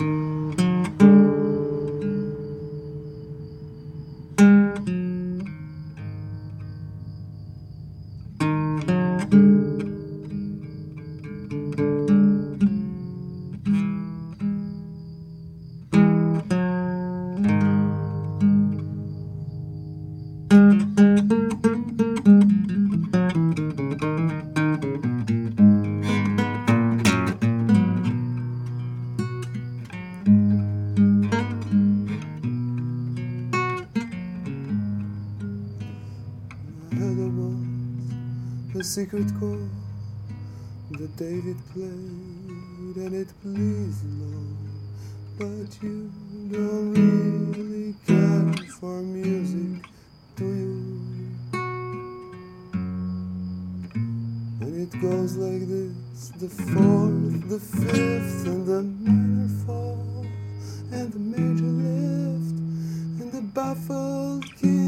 嗯。Was a secret chord that David played and it pleased Lord, but you don't really care for music, do you? And it goes like this: the fourth, the fifth, and the minor fall, and the major lift, and the baffled king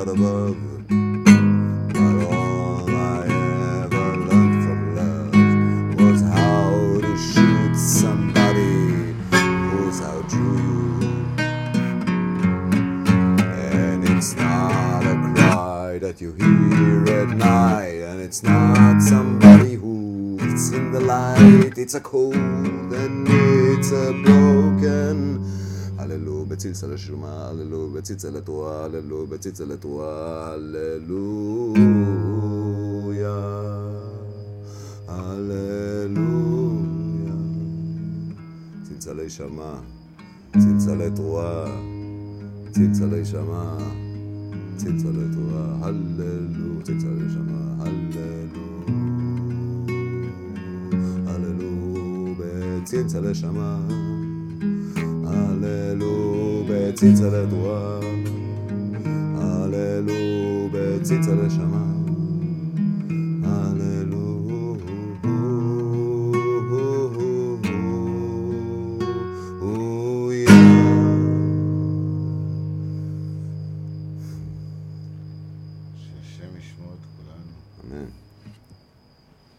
God above, but all I ever learned from love was how to shoot somebody who's outdrew you. And it's not a cry that you hear at night, and it's not somebody who's in the light. It's a cold and it's a broken. בציץ על השומה, הללו, בציץ על הללו, בציץ על הללו, הללויה. הללויה. צלצלי שמע, צלצלי תרועה, צלצלי שמע, צלצלי תרועה, הללו, צלצלי שמע, הללו. הללו, בציץ על בציצה לדרום, הללו בציצה לשמיים.